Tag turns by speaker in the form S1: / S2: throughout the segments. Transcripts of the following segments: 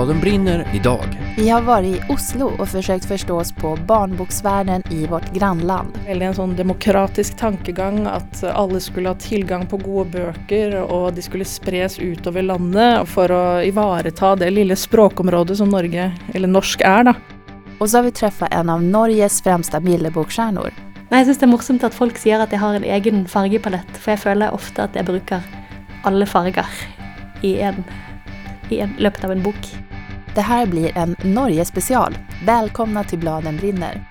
S1: Bladen brinner idag.
S2: Vi har varit i Oslo och försökt förstå oss på barnboksvärlden i vårt grannland.
S3: Veldig en sånn demokratisk tankegang at alle skulle ha tilgang på gode bøker, og de skulle spres utover landet for å ivareta det lille språkområdet som Norge, eller norsk, er. da.
S2: Og så har vi truffet en av Norges fremste
S4: billedbokstjerner. Jeg syns det er morsomt at folk sier at jeg har en egen fargepalett, for jeg føler ofte at jeg bruker alle farger i, en, i en, løpet av en bok.
S2: Det här blir en Norge-special. Välkomna till Bladen brinner.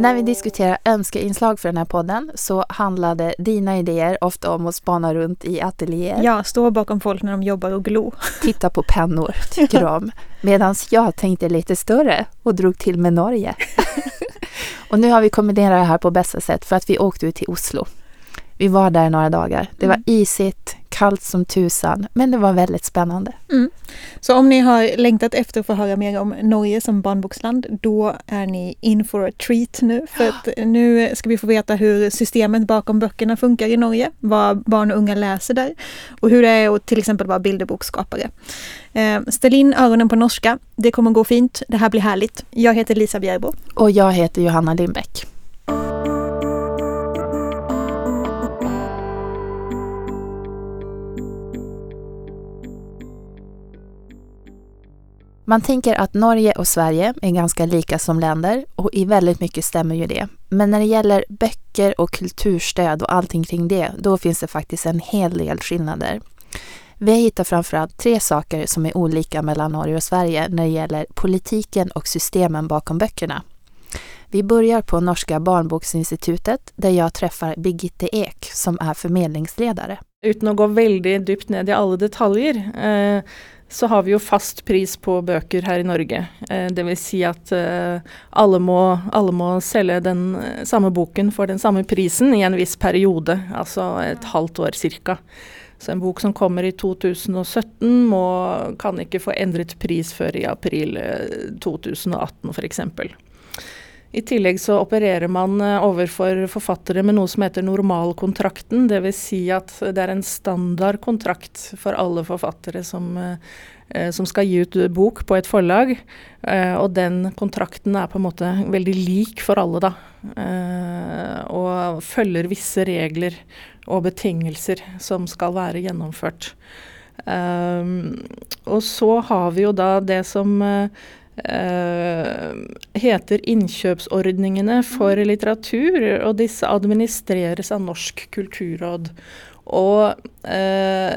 S2: När vi diskuterar önskeinslag för den här podden så handlade dina idéer ofta om att spana runt i ateljéer.
S5: Ja, stå bakom folk när de jobbar och glo.
S2: Titta på pennor, tycker de om. Medan jag tänkte lite större och drog till med Norge. och nu har vi kombinerat det här på bästa sätt för att vi åkte ut till Oslo. Vi var der i några dagar. Det var isigt, kallt som tusan, men det var väldigt spännande.
S5: Mm. Så om ni har längtat efter att få höra mer om Norge som barnboksland, då är ni in for a treat nu. För att nu ska vi få veta hur systemet bakom böckerna funkar i Norge, vad barn och unga läser där och hur det är att till exempel vara bilderbokskapare. Eh, ställ in öronen på norska, det kommer gå fint, det här blir härligt. Jag heter Lisa Bjerbo.
S2: Och jag heter Johanna Lindbäck. Man tänker att Norge och Sverige är ganska lika som länder och i väldigt mycket stämmer ju det. Men när det gäller böcker och kulturstöd och allting kring det, då finns det faktiskt en hel del skillnader. Vi har hittat framförallt tre saker som är olika mellan Norge och Sverige när det gäller politiken och systemen bakom böckerna. Vi börjar på Norska barnboksinstitutet där jag träffar Birgitte Ek som är förmedlingsledare.
S3: Uten å gå veldig dypt ned i alle detaljer, eh, så har vi jo fast pris på bøker her i Norge. Eh, Dvs. Si at eh, alle, må, alle må selge den eh, samme boken for den samme prisen i en viss periode, altså et halvt år ca. Så en bok som kommer i 2017 må, kan ikke få endret pris før i april eh, 2018 f.eks. I tillegg så opererer man eh, overfor forfattere med noe som heter normalkontrakten. Dvs. Si at det er en standardkontrakt for alle forfattere som, eh, som skal gi ut bok på et forlag. Eh, og den kontrakten er på en måte veldig lik for alle, da. Eh, og følger visse regler og betingelser som skal være gjennomført. Eh, og så har vi jo da det som eh, heter innkjøpsordningene for litteratur, og disse administreres av Norsk kulturråd. Og uh,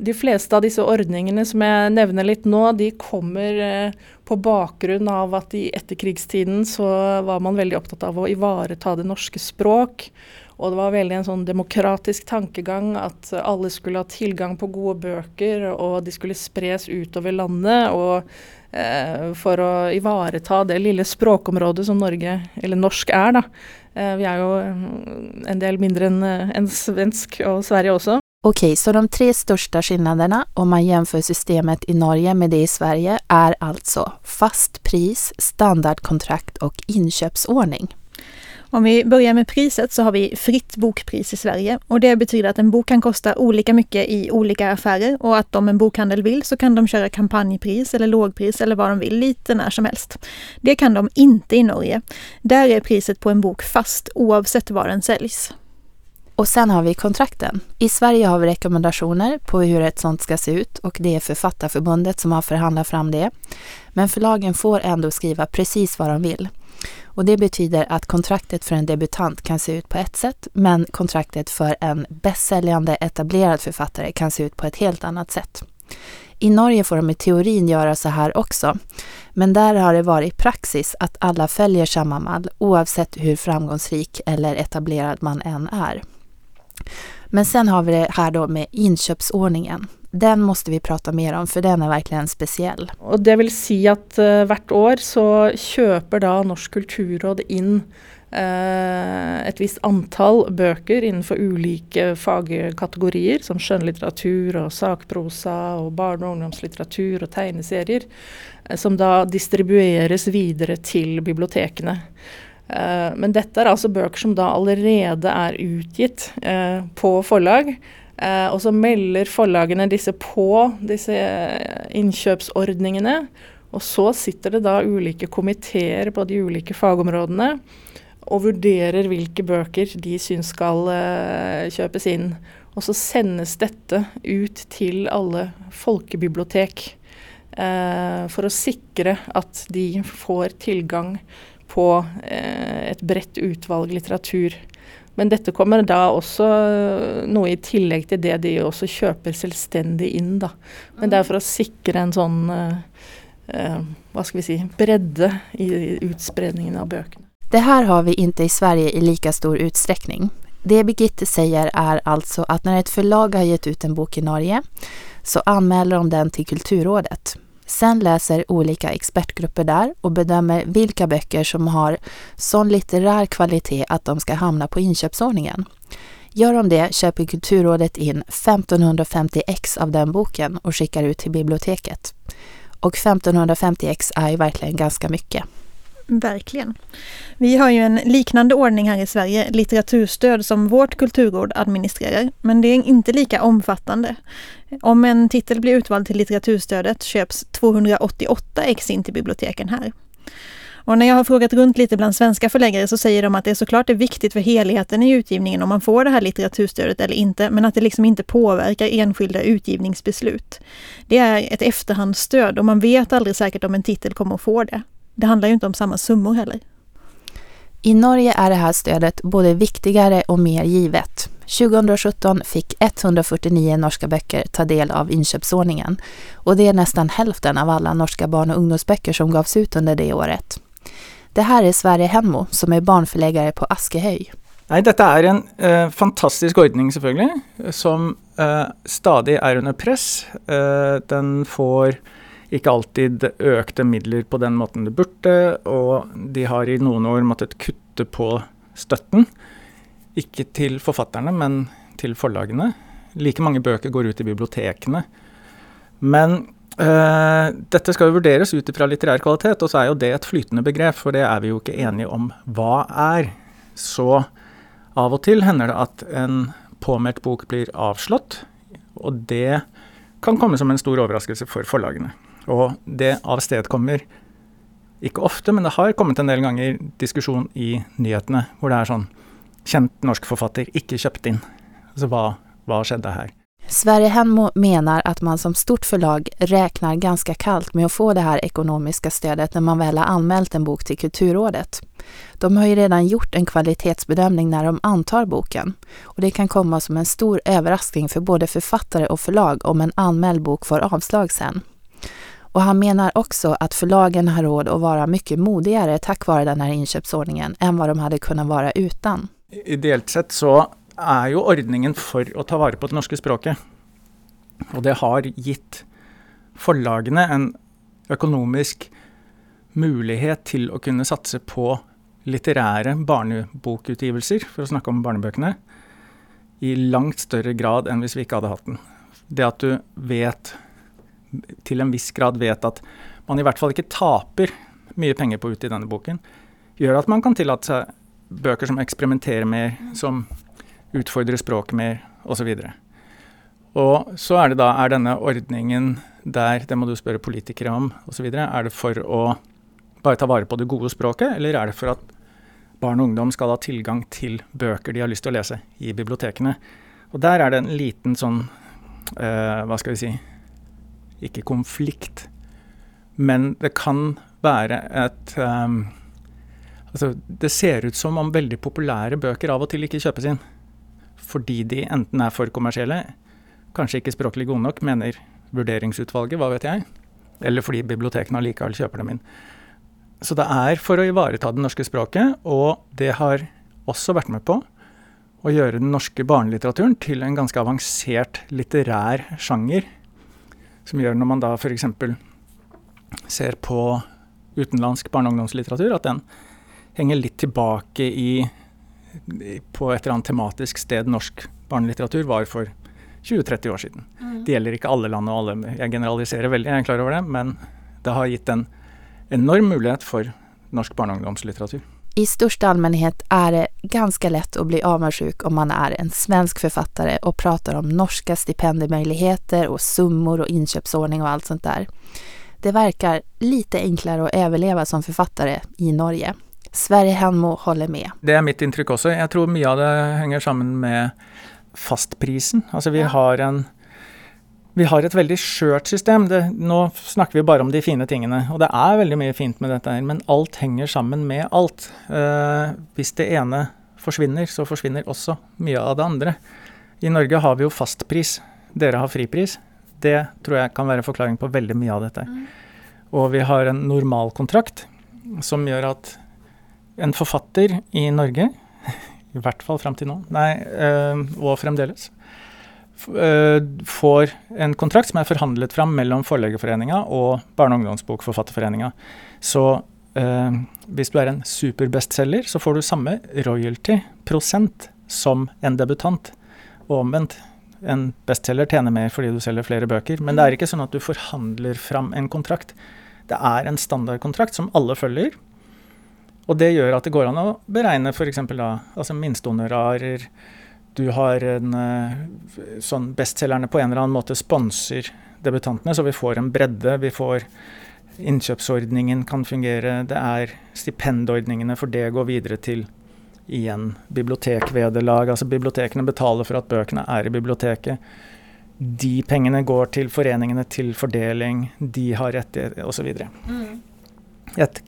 S3: de fleste av disse ordningene som jeg nevner litt nå, de kommer uh, på bakgrunn av at i etterkrigstiden så var man veldig opptatt av å ivareta det norske språk. Og det var veldig en sånn demokratisk tankegang at alle skulle ha tilgang på gode bøker, og de skulle spres utover landet. og eh, for å ivareta det lille språkområdet som Norge, eller norsk, er. da. Eh, vi er jo en del mindre enn en svensk og Sverige også.
S2: Ok, så de tre største forskjellene, om man sammenligner systemet i Norge med det i Sverige er altså fast pris, standardkontrakt og inköpsordning.
S5: Om vi börjar med priset så har vi fritt bokpris i Sverige och det betyder att en bok kan kosta olika mycket i olika affärer och att om en bokhandel vill så kan de köra kampanjpris eller lågpris eller vad de vill lite när som helst. Det kan de inte i Norge. Där är priset på en bok fast oavsett var den säljs.
S2: Och sen har vi kontrakten. I Sverige har vi rekommendationer på hur ett sånt ska se ut och det är Författarförbundet som har förhandlat fram det. Men förlagen får ändå skriva precis vad de vill. Och det betyder att kontraktet för en debutant kan se ut på ett sätt, men kontraktet för en bästsäljande etablerad författare kan se ut på ett helt annat sätt. I Norge får de i teorin göra så här också, men där har det varit praxis att alla följer samma mall oavsett hur framgångsrik eller etablerad man än är. Men sen har vi det här då med inköpsordningen. Den måste vi prata mer om, for den er virkelig spesiell.
S3: Og det vil si at uh, hvert år så kjøper da Norsk kulturråd inn uh, et visst antall bøker innenfor ulike fagkategorier, som skjønnlitteratur og sakprosa og barne- og ungdomslitteratur og tegneserier, uh, som da distribueres videre til bibliotekene. men dette er altså bøker som da allerede er utgitt på forlag. Eh, og så melder forlagene disse på disse eh, innkjøpsordningene. Og så sitter det da ulike komiteer på de ulike fagområdene og vurderer hvilke bøker de syns skal eh, kjøpes inn. Og så sendes dette ut til alle folkebibliotek eh, for å sikre at de får tilgang på eh, et bredt utvalg litteratur. Men dette kommer da også noe i tillegg til det de også kjøper selvstendig inn, da. Men det er for å sikre en sånn uh, uh, hva skal vi si, bredde i utspredningen av bøkene.
S2: Det her har vi ikke i Sverige i like stor utstrekning. Det Birgitte sier er altså at når et forlag har gitt ut en bok i Norge, så anmelder de den til Kulturrådet. Sen läser olika expertgrupper där och bedömer vilka böcker som har sån litterär kvalitet att de ska hamna på inköpsordningen. Gör de det köper Kulturrådet in 1550 ex av den boken och skickar ut till biblioteket. Och 1550 ex är ju verkligen ganska mycket.
S5: Verkligen. Vi har ju en liknande ordning här i Sverige, litteraturstöd, som vårt kulturråd administrerar. Men det är inte lika omfattande. Om en titel blir utvald till litteraturstödet köps 288 ex in till biblioteken här. Och när jag har frågat runt lite bland svenska förläggare så säger de att det såklart är viktigt för helheten i utgivningen om man får det här litteraturstödet eller inte, men att det liksom inte påverkar enskilda utgivningsbeslut. Det är ett efterhandsstöd och man vet aldrig säkert om en titel kommer att få det. Det handlar ju inte om samma summor heller.
S2: I Norge är det här både viktigare och mer givet. 2017 fikk 149 norske bøker ta del av innkjøpsordningen, og det er nesten hälften av alle norske barn og ungdomsbøker som gavs ut under det året. Det her er Sverre Henmo, som er barnforleggere på Askehøy.
S1: Nei, dette er en eh, fantastisk ordning, selvfølgelig, som eh, stadig er under press. Eh, den får ikke alltid økte midler på den måten det burde, og de har i noen år måttet kutte på støtten. Ikke til forfatterne, men til forlagene. Like mange bøker går ut i bibliotekene. Men øh, dette skal jo vurderes ut ifra litterær kvalitet, og så er jo det et flytende begrep, for det er vi jo ikke enige om hva er. Så av og til hender det at en påmeldt bok blir avslått, og det kan komme som en stor overraskelse for forlagene. Og det avstedkommer ikke ofte, men det har kommet en del ganger diskusjon i nyhetene hvor det er sånn Kjent norsk forfatter, ikke kjøpt inn. Altså hva, hva skjedde her?
S2: Sverre Henmo mener at man som stort forlag regner ganske kaldt med å få det her ekonomiske stødet når man vel har anmeldt en bok til Kulturrådet. De har jo redan gjort en kvalitetsbedømning når de antar boken og det kan komme som en stor overraskelse for både forfattere og forlag om en anmeldt bok får avslag sen. Og han mener også at förlagen har råd å være mye modigere tack vare denne inköpsordningen enn hva de hadde kunnet være uten.
S1: Ideelt sett så er jo ordningen for å ta vare på det norske språket. Og det har gitt forlagene en økonomisk mulighet til å kunne satse på litterære barnebokutgivelser, for å snakke om barnebøkene, i langt større grad enn hvis vi ikke hadde hatt den. Det at du vet til en viss grad vet at man i hvert fall ikke taper mye penger på ute i denne boken, gjør at man kan tillate seg bøker som eksperimenterer mer, som utfordrer språket mer, osv. Og, så er det da er denne ordningen der, det må du spørre politikere om osv., er det for å bare ta vare på det gode språket, eller er det for at barn og ungdom skal ha tilgang til bøker de har lyst til å lese i bibliotekene? Og der er det en liten sånn, uh, hva skal vi si, ikke konflikt. Men det kan være et um, Altså, det ser ut som om veldig populære bøker av og til ikke kjøpes inn. Fordi de enten er for kommersielle, kanskje ikke språklig gode nok, mener vurderingsutvalget, hva vet jeg. Eller fordi bibliotekene allikevel kjøper dem inn. Så det er for å ivareta det norske språket, og det har også vært med på å gjøre den norske barnelitteraturen til en ganske avansert litterær sjanger som gjør når man da f.eks. ser på utenlandsk barne- og ungdomslitteratur, at den henger litt tilbake i, på et eller annet tematisk sted norsk barnelitteratur var for 20-30 år siden. Mm. Det gjelder ikke alle land og alle, jeg generaliserer veldig, jeg er klar over det, men det har gitt en enorm mulighet for norsk barne- og ungdomslitteratur.
S2: I största allmänhet är det ganska lätt att bli avundsjuk om man är en svensk författare och pratar om norska stipendiemöjligheter och summor och inköpsordning och allt sånt där. Det verkar lite enklare att överleva som författare i Norge. Sverre Henmo håller med.
S1: Det er mitt inntrykk også. Jeg tror mye av det henger sammen med fastprisen. Altså vi har en vi har et veldig skjørt system. Det, nå snakker vi bare om de fine tingene. Og det er veldig mye fint med dette her, men alt henger sammen med alt. Eh, hvis det ene forsvinner, så forsvinner også mye av det andre. I Norge har vi jo fastpris. Dere har fripris. Det tror jeg kan være forklaring på veldig mye av dette. Mm. Og vi har en normalkontrakt som gjør at en forfatter i Norge, i hvert fall fram til nå, nei, uh, og fremdeles, får en kontrakt som er forhandlet fram mellom Forleggerforeninga og Barne- og ungdomsbokforfatterforeninga. Så eh, hvis du er en superbestselger, så får du samme royalty-prosent som en debutant. Og omvendt. En bestselger tjener mer fordi du selger flere bøker. Men det er ikke sånn at du forhandler fram en kontrakt. Det er en standardkontrakt som alle følger. Og det gjør at det går an å beregne f.eks. altså minstehonorarer, du har en eh, sånn Bestselgerne på en eller annen måte sponser debutantene, så vi får en bredde. Vi får Innkjøpsordningen kan fungere. Det er stipendordningene for det går videre til igjen bibliotekvederlag. Altså bibliotekene betaler for at bøkene er i biblioteket. De pengene går til foreningene til fordeling. De har rettigheter osv. Mm. Et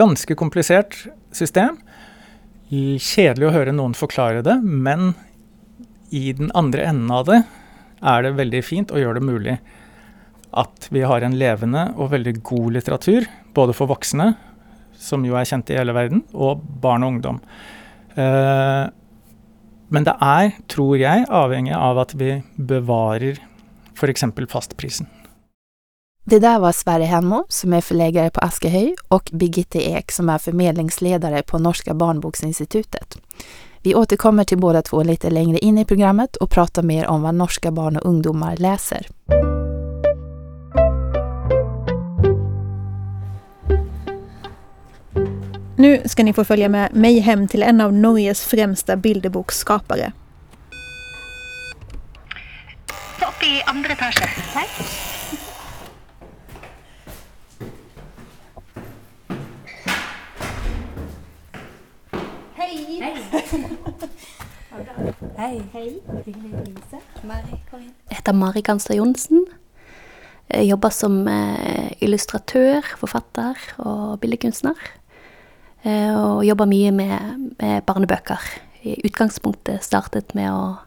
S1: ganske komplisert system. Kjedelig å høre noen forklare det, men i den andre enden av det er det veldig fint å gjøre det mulig at vi har en levende og veldig god litteratur, både for voksne, som jo er kjent i hele verden, og barn og ungdom. Eh, men det er, tror jeg, avhengig av at vi bevarer f.eks. fastprisen.
S2: Det der var Sverre Henmo, som er forleggere på Askehøy, og Birgitte Ek, som er formidlingsleder på Norska barnboksinstituttet. Vi återkommer till båda två lite längre in i programmet och pratar mer om vad norska barn och ungdomar läser.
S5: Nu ska ni få följa med mig hem till en av Norges främsta bilderboksskapare.
S6: Opp i andre etasje. Takk.
S4: Hei. Hei. Jeg heter Mari Ganstad Johnsen. Jeg jobber som eh, illustratør, forfatter og billedkunstner. Eh, og jobber mye med, med, barnebøker. I utgangspunktet startet med å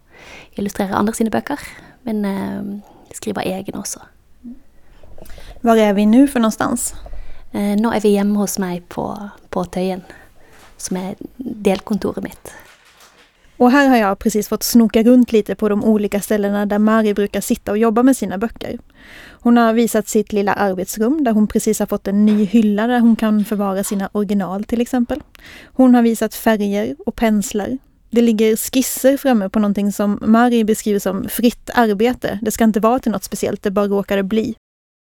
S4: illustrere andre sine bøker, men eh, skriver egen også.
S5: Hvor er vi nå for någonstans?
S4: nå er vi hjemme hos meg på, på Tøyen, som er delkontoret mitt.
S5: Och här har jag precis fått snoka runt lite på de olika ställena där Mari brukar sitta och jobba med sina böcker. Hon har visat sitt lilla arbetsrum där hon precis har fått en ny hylla där hon kan förvara sina original till exempel. Hon har visat färger och penslar. Det ligger skisser framme på någonting som Mari beskriver som fritt arbete. Det ska inte vara till något speciellt, det bara råkade bli.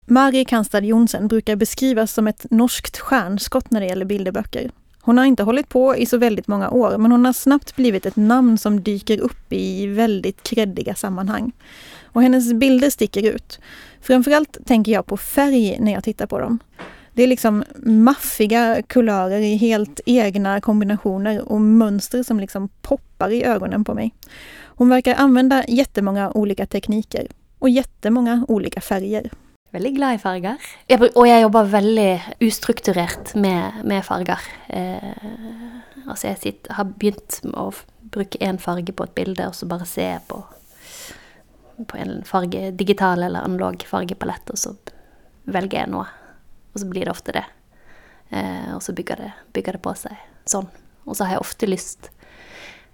S5: Mari Kanstad Jonsen brukar beskrivas som ett norskt stjärnskott när det gäller bilderböcker. Hon har inte hållit på i så väldigt många år, men hon har snabbt blivit ett namn som dyker upp i väldigt kreddiga sammanhang. Och hennes bilder sticker ut. Framförallt tänker jag på färg när jag tittar på dem. Det är liksom maffiga kulörer i helt egna kombinationer och mönster som liksom poppar i ögonen på mig. Hon verkar använda jättemånga olika tekniker och jättemånga olika färger.
S4: Veldig glad i farger. Jeg, og jeg jobber veldig ustrukturert med, med farger. Eh, altså jeg sitter, har begynt med å bruke én farge på et bilde, og så bare se på, på en farge, digital eller analog fargepalett, og så velger jeg noe. Og så blir det ofte det. Eh, og så bygger det, bygger det på seg sånn. Og så har jeg ofte lyst,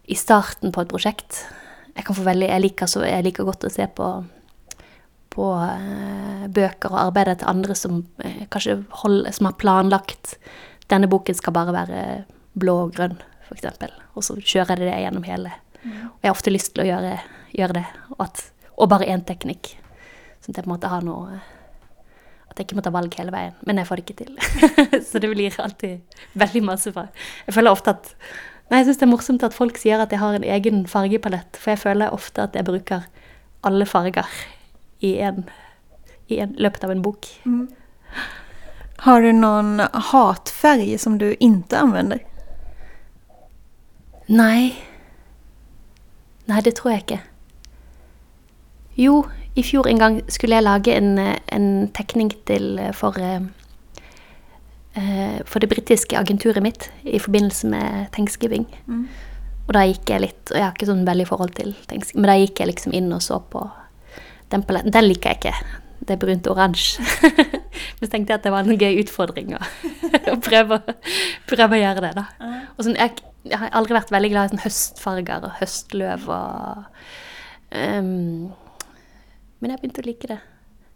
S4: i starten på et prosjekt Jeg, veldig, jeg, liker, så, jeg liker godt å se på på eh, bøker og arbeider til andre som eh, kanskje hold, som har planlagt denne boken skal bare være blå og grønn, f.eks. Og så kjører jeg det gjennom hele. Og jeg har ofte lyst til å gjøre, gjøre det, og, at, og bare én teknikk. Sånn at jeg på en måte har noe At jeg ikke må ta valg hele veien. Men jeg får det ikke til. så det blir alltid veldig masse fra Jeg føler ofte at Nei, jeg syns det er morsomt at folk sier at jeg har en egen fargepalett, for jeg føler ofte at jeg bruker alle farger i, en, i en, løpet av en bok.
S5: Har du noen hatfärg som du ikke anvender?
S4: Nei. Nei, det tror jeg ikke. Jo, i fjor en gang skulle jeg lage en, en tekning til eh, for eh, eh, For det britiske agenturet mitt i forbindelse med thanksgiving. Og da gikk jeg litt Og jeg har ikke sånn veldig forhold til thanksgiving, men da gikk jeg liksom inn og så på den. Den liker jeg ikke. Det er brunt og oransje. Men så tenkte jeg at det var en gøy utfordring å prøve, prøve å gjøre det, da. Og sånn, jeg, jeg har aldri vært veldig glad i sånn høstfarger og høstløv og um, Men jeg begynte å like det.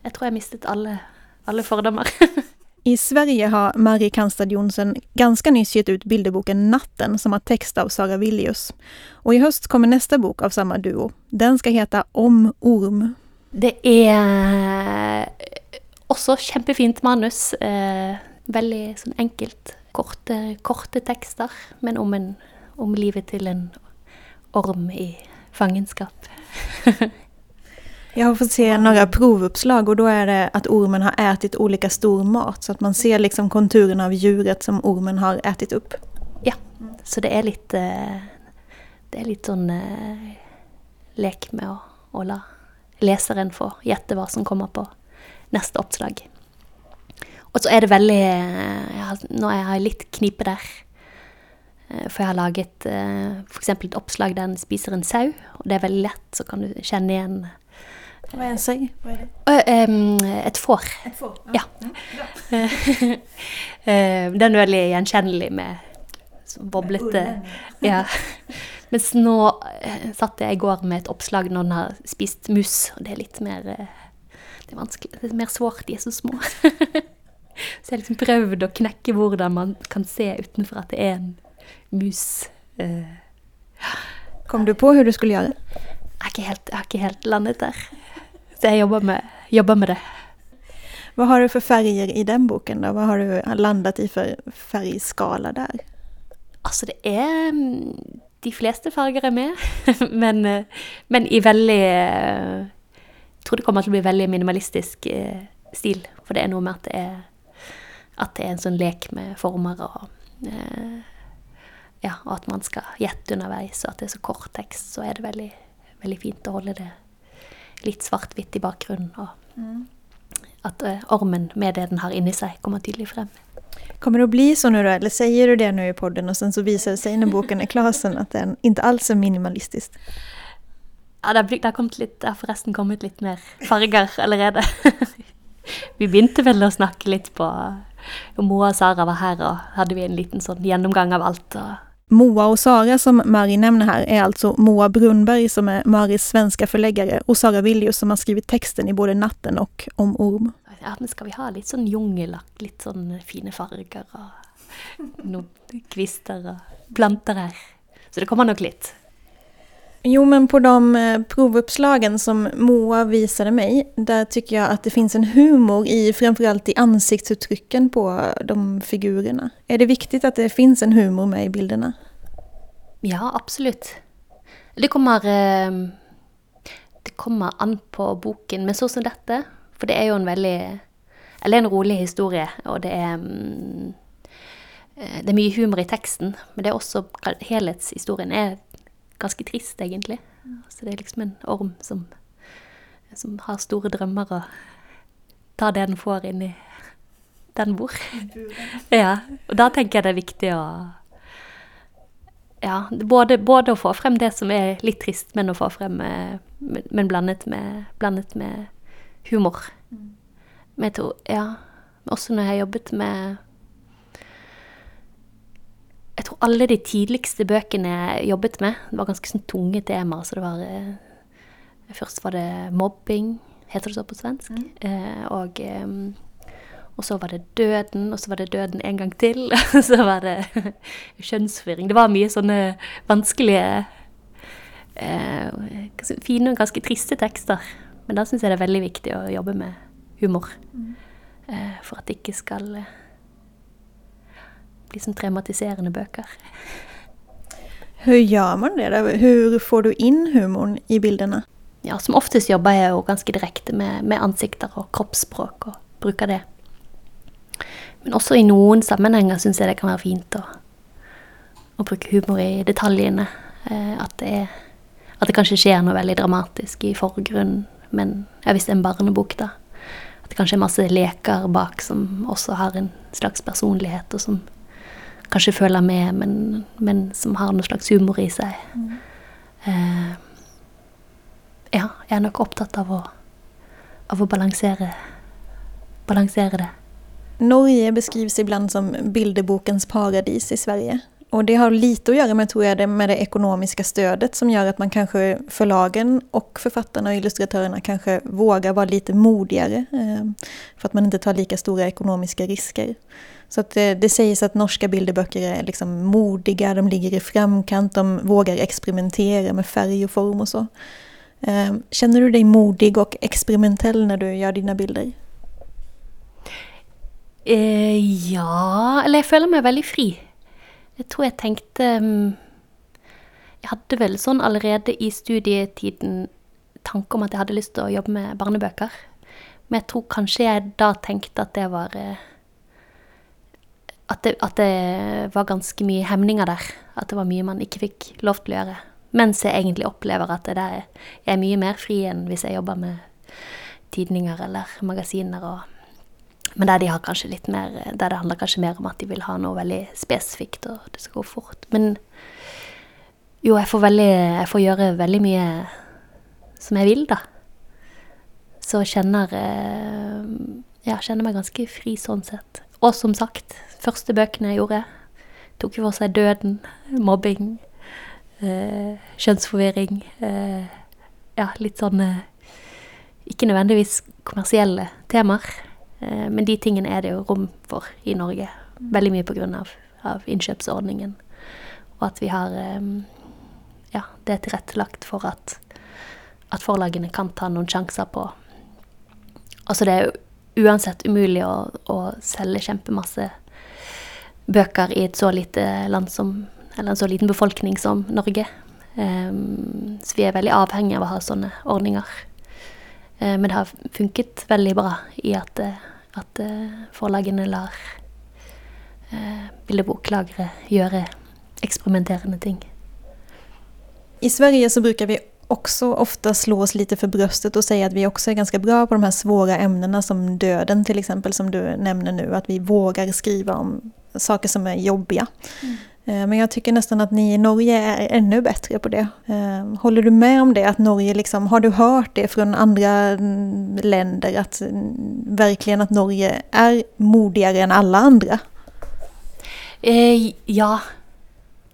S4: Jeg tror jeg mistet alle, alle fordommer.
S5: I Sverige har Marie Kanstad Jonsen ganska nyss gitt ut bilderboken Natten som har text av Sara Villius. Och i høst kommer nästa bok av samme duo. Den skal heta Om orm.
S4: Det er også kjempefint manus. Eh, veldig sånn enkelt. Korte, korte tekster, men om, en, om livet til en orm i fangenskap.
S5: Jag har fått se några provuppslag och då är det att ormen har ätit olika stor mat så att man ser liksom konturerna av djuret som ormen har ätit upp.
S4: Ja, så det er litt eh, Det er litt sånn eh, lek med å, å la leseren få gjette hva som kommer på neste oppslag. Og så er det veldig eh, jeg har, Nå er jeg litt knipe der. Eh, For jeg har laget eh, f.eks. et oppslag der en spiser en sau, og det er veldig lett, så kan du kjenne igjen
S5: Hva er en
S4: em, Et får.
S5: Et får.
S4: Ja. ja. Den er veldig gjenkjennelig med boblete Ja. Mens nå eh, satt jeg i går med et oppslag når den har spist mus, og det er litt mer eh, Det er vanskelig, det er mer sårt, de er så små. Så jeg liksom prøvd å knekke hvordan man kan se utenfor at det er en mus. eh.
S5: Kom du på hvordan du skulle göra?
S4: Jeg har ikke helt, jeg har ikke helt landet der. Så jeg jobber med, jobber med det.
S5: Hva har du for farger i den boken da? Hva har du landet i for fargeskala der?
S4: Altså, det er mm, De fleste farger er med, men, eh, men i veldig eh, Jeg tror det kommer til å bli veldig minimalistisk eh, stil. For det er noe med at det er At det er en sånn lek med former og eh, Ja, og at man skal gjette underveis, og at det er så kort tekst, så er det veldig, veldig fint å holde det litt svart-hvitt i bakgrunnen. Og at eh, ormen med det den har inni seg, kommer tydelig frem.
S5: Kommer det att bli så nu då? Eller säger du det nu i podden och sen så visar det sig när boken är klar sen att den inte alls er minimalistisk?
S4: Ja, det har, litt, det forresten kommet litt mer farger allerede. vi begynte vel å snakke litt på og Moa og Sara var her, og hadde vi en liten sånn gjennomgang av alt. Og,
S5: Moa og Sara som Mari nevner her, er altså Moa Brunberg, som er Maris svenske forleggere, og Sara Viljo, som har skrevet teksten i både Natten og Om orm.
S4: Ja, men skal vi ha litt sånn jungelakk, litt sånn fine farger og noen kvister og planter her. Så det kommer nok litt.
S5: Jo, men på de eh, provuppslagen som Moa viste meg, der syns jeg at det fins en humor i framförallt i ansiktsuttrykken på de figurene. Er det viktig at det fins en humor med i bildene?
S4: Ja, absolutt. Det kommer eh, Det kommer an på boken, men sånn som dette For det er jo en veldig Eller en rolig historie, og det er mm, eh, Det er mye humor i teksten, men det er også Helhetshistorien er ganske trist, egentlig. Så det er liksom en orm som, som har store drømmer og tar det den får inn i den bor. Ja, og da tenker jeg det er viktig å ja, både, både å få frem det som er litt trist, men å få frem eh, Men, blandet, med, blandet med humor. Men jeg tror Ja. Også når jeg har jobbet med Jeg tror alle de tidligste bøkene jeg jobbet med, det var ganske sånn tunge temaer. Så det var eh, Først var det mobbing. heter det så på svensk. Eh, og, og så var det døden, og så var det døden en gang til. Og så var det kjønnsforvirring. Det var mye sånne vanskelige eh, Fine og ganske triste tekster. Men da syns jeg det er veldig viktig å jobbe med humor. Eh, for at det ikke skal eh, bli som traumatiserende bøker.
S5: Hvordan gjør man det? Hvordan får du inn humoren i bildene?
S4: Ja, som oftest jobber jeg jo ganske direkte med, med ansikter og kroppsspråk og bruker det. Men også i noen sammenhenger syns jeg det kan være fint å, å bruke humor i detaljene. Eh, at, det er, at det kanskje skjer noe veldig dramatisk i forgrunnen, men hvis det er en barnebok, da. At det kanskje er masse leker bak som også har en slags personlighet, og som kanskje føler med, men, men som har noe slags humor i seg. Eh, ja, jeg er nok opptatt av å, av å balansere, balansere det.
S5: Norge beskrives iblant som bildebokens paradis i Sverige. Och det har lite att göra med, tror jag, det, med det ekonomiska stödet som gör att man kanske, förlagen och författarna och illustratörerna kanske vågar vara lite modigare. Eh, för att man inte tar lika stora ekonomiska risker. Så att det, det sägs att norska bilderböcker är liksom modiga, de ligger i framkant, de vågar experimentera med färg och form och så. Eh, Känner du dig modig och experimentell när du gör dina bilder?
S4: Eh, ja Eller jeg føler meg veldig fri. Jeg tror jeg tenkte mm, Jeg hadde vel sånn allerede i studietiden tanke om at jeg hadde lyst til å jobbe med barnebøker. Men jeg tror kanskje jeg da tenkte at det var eh, at det, at det var ganske mye hemninger der. At det var mye man ikke fikk lov til å gjøre. Mens jeg egentlig opplever at jeg er mye mer fri enn hvis jeg jobber med tidninger eller magasiner og men der de har litt mer Der det handler kanskje mer om at de vil ha noe veldig spesifikt, og det skal gå fort. Men jo, jeg får veldig Jeg får gjøre veldig mye som jeg vil, da. Så kjenner eh, Ja, kjenner meg ganske fri sånn sett. Og som sagt, første bøkene jeg gjorde, tok jo for seg døden, mobbing, eh, kjønnsforvirring. Eh, ja, litt sånn Ikke nødvendigvis kommersielle temaer. Eh, Men de tingene er det jo rom for i Norge. Veldig mye grunn av, av innkjøpsordningen. Og at vi har eh, Ja, det er tilrettelagt for at, at forlagene kan ta noen sjanser på Altså, det er jo uansett umulig å, å selge kjempemasse bøker i et så lite land som Eller en så liten befolkning som Norge. Um, så vi er veldig avhengige av å ha sånne ordninger. Eh, Men det har funket veldig bra i at, eh, at eh, forlagene lar eh, bildeboklagere gjøre eksperimenterende ting.
S5: I Sverige så bruker vi också ofta slå oss lite för bröstet och säga att vi också är ganska bra på de här svåra ämnena som döden till exempel som du nämner nu. Att vi vågar skriva om saker som är jobbiga. Eh, Men jag tycker nästan att ni i Norge är ännu bättre på det. Eh, Håller du med om det? Att Norge liksom, har du hört det från andra mm, länder? Att mm, verkligen att Norge är modigare än alla andra?
S4: Eh, ja,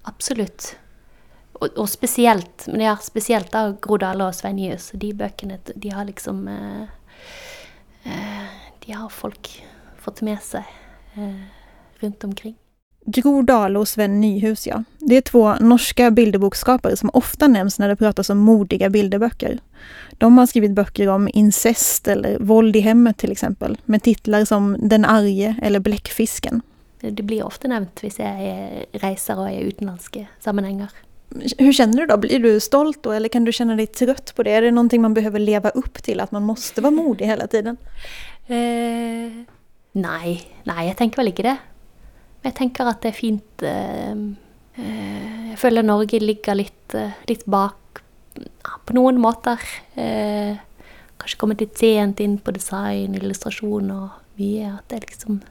S4: absolutt. Og, og spesielt, men ja, spesielt da Grodale og Svein De bøkene, de har liksom eh, eh, De har folk fått med seg eh, rundt omkring.
S5: Gro Dale och Sven Nyhus, ja. Det är två norska bildebokskapere som ofta nämns när det pratas om modiga bilderböcker. De har skrivit böcker om incest eller våld i hemmet till exempel, med titlar som Den arge eller Bläckfisken.
S4: Det blir ofte nevnt hvis jeg er- reiser og er i utenlandske sammenhenger.
S5: Hvordan kjenner du da? Blir du stolt då eller kan du kjenne deg trøtt på det? Er det noe man behøver leve opp til, at man måste være modig hele tiden?
S4: Eh, nei, nei, jeg tenker vel ikke det. Jeg tenker at det er fint eh, eh, Jeg føler Norge ligger litt, eh, litt bak på noen måter. Kanskje kommet litt sent inn på design, illustrasjon og mye. At det liksom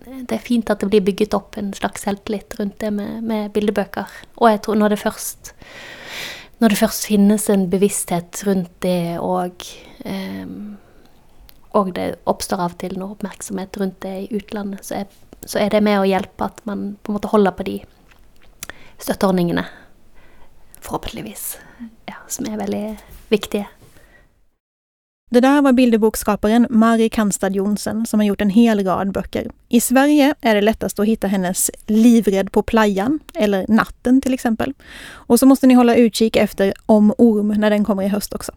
S4: Det er fint at det blir bygget opp en slags selvtillit rundt det med, med bildebøker. Og jeg tror når det først når det først finnes en bevissthet rundt det, og og det oppstår av og til noe oppmerksomhet rundt det i utlandet, så er, så er det med å hjelpe at man på en måte holder på de støtteordningene. Forhåpentligvis. Ja, som er veldig viktige.
S5: Det der var bilderbokskaparen Mari Kanstad Jonsen som har gjort en hel rad böcker. I Sverige er det lättast å finne hennes 'Livredd på playan, eller Natten til eksempel. Og så måste ni holde utkik efter Om orm når den kommer i høst också.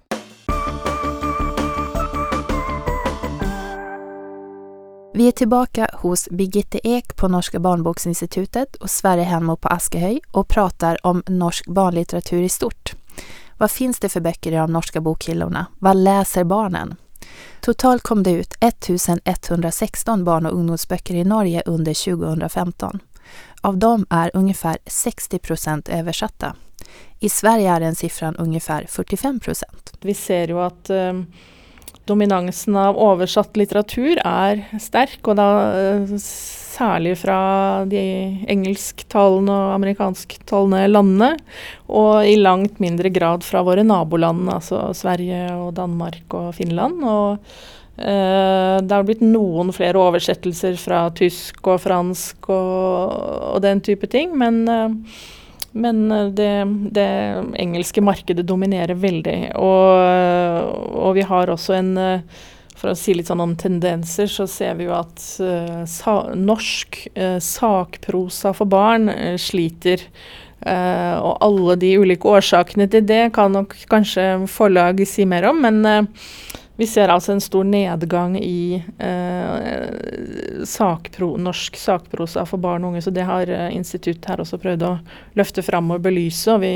S2: Vi är tillbaka hos Birgitte Ek på Norska barnboksinstitutet och Sverre Henmo på Askehöj och pratar om norsk barnlitteratur i stort. Vad finns det för böcker i de norska bokhyllorna? Vad läser barnen? Totalt kom det ut 1116 barn och ungdomsböcker i Norge under 2015. Av dem är ungefär 60 procent översatta. I Sverige är den siffran ungefär 45 procent.
S3: Vi ser jo at eh, dominansen av oversatt litteratur er sterk, og da eh, særlig fra de engelsktalende og amerikansktalende landene. Og i langt mindre grad fra våre naboland, altså Sverige og Danmark og Finland. Og eh, det har blitt noen flere oversettelser fra tysk og fransk og, og den type ting, men eh, men det, det, engelske markedet dominerer veldig. Og, og, vi har også en For å si litt sånn om tendenser, så ser vi jo at uh, sa, norsk uh, sakprosa for barn uh, sliter. og alle de ulike årsakene til det kan nok kanskje forlag si mer om, men vi ser altså en stor nedgang i eh, sakpro, norsk sakprosa for barn og unge, så det har eh, instituttet her også prøvd å løfte fram og belyse. og vi,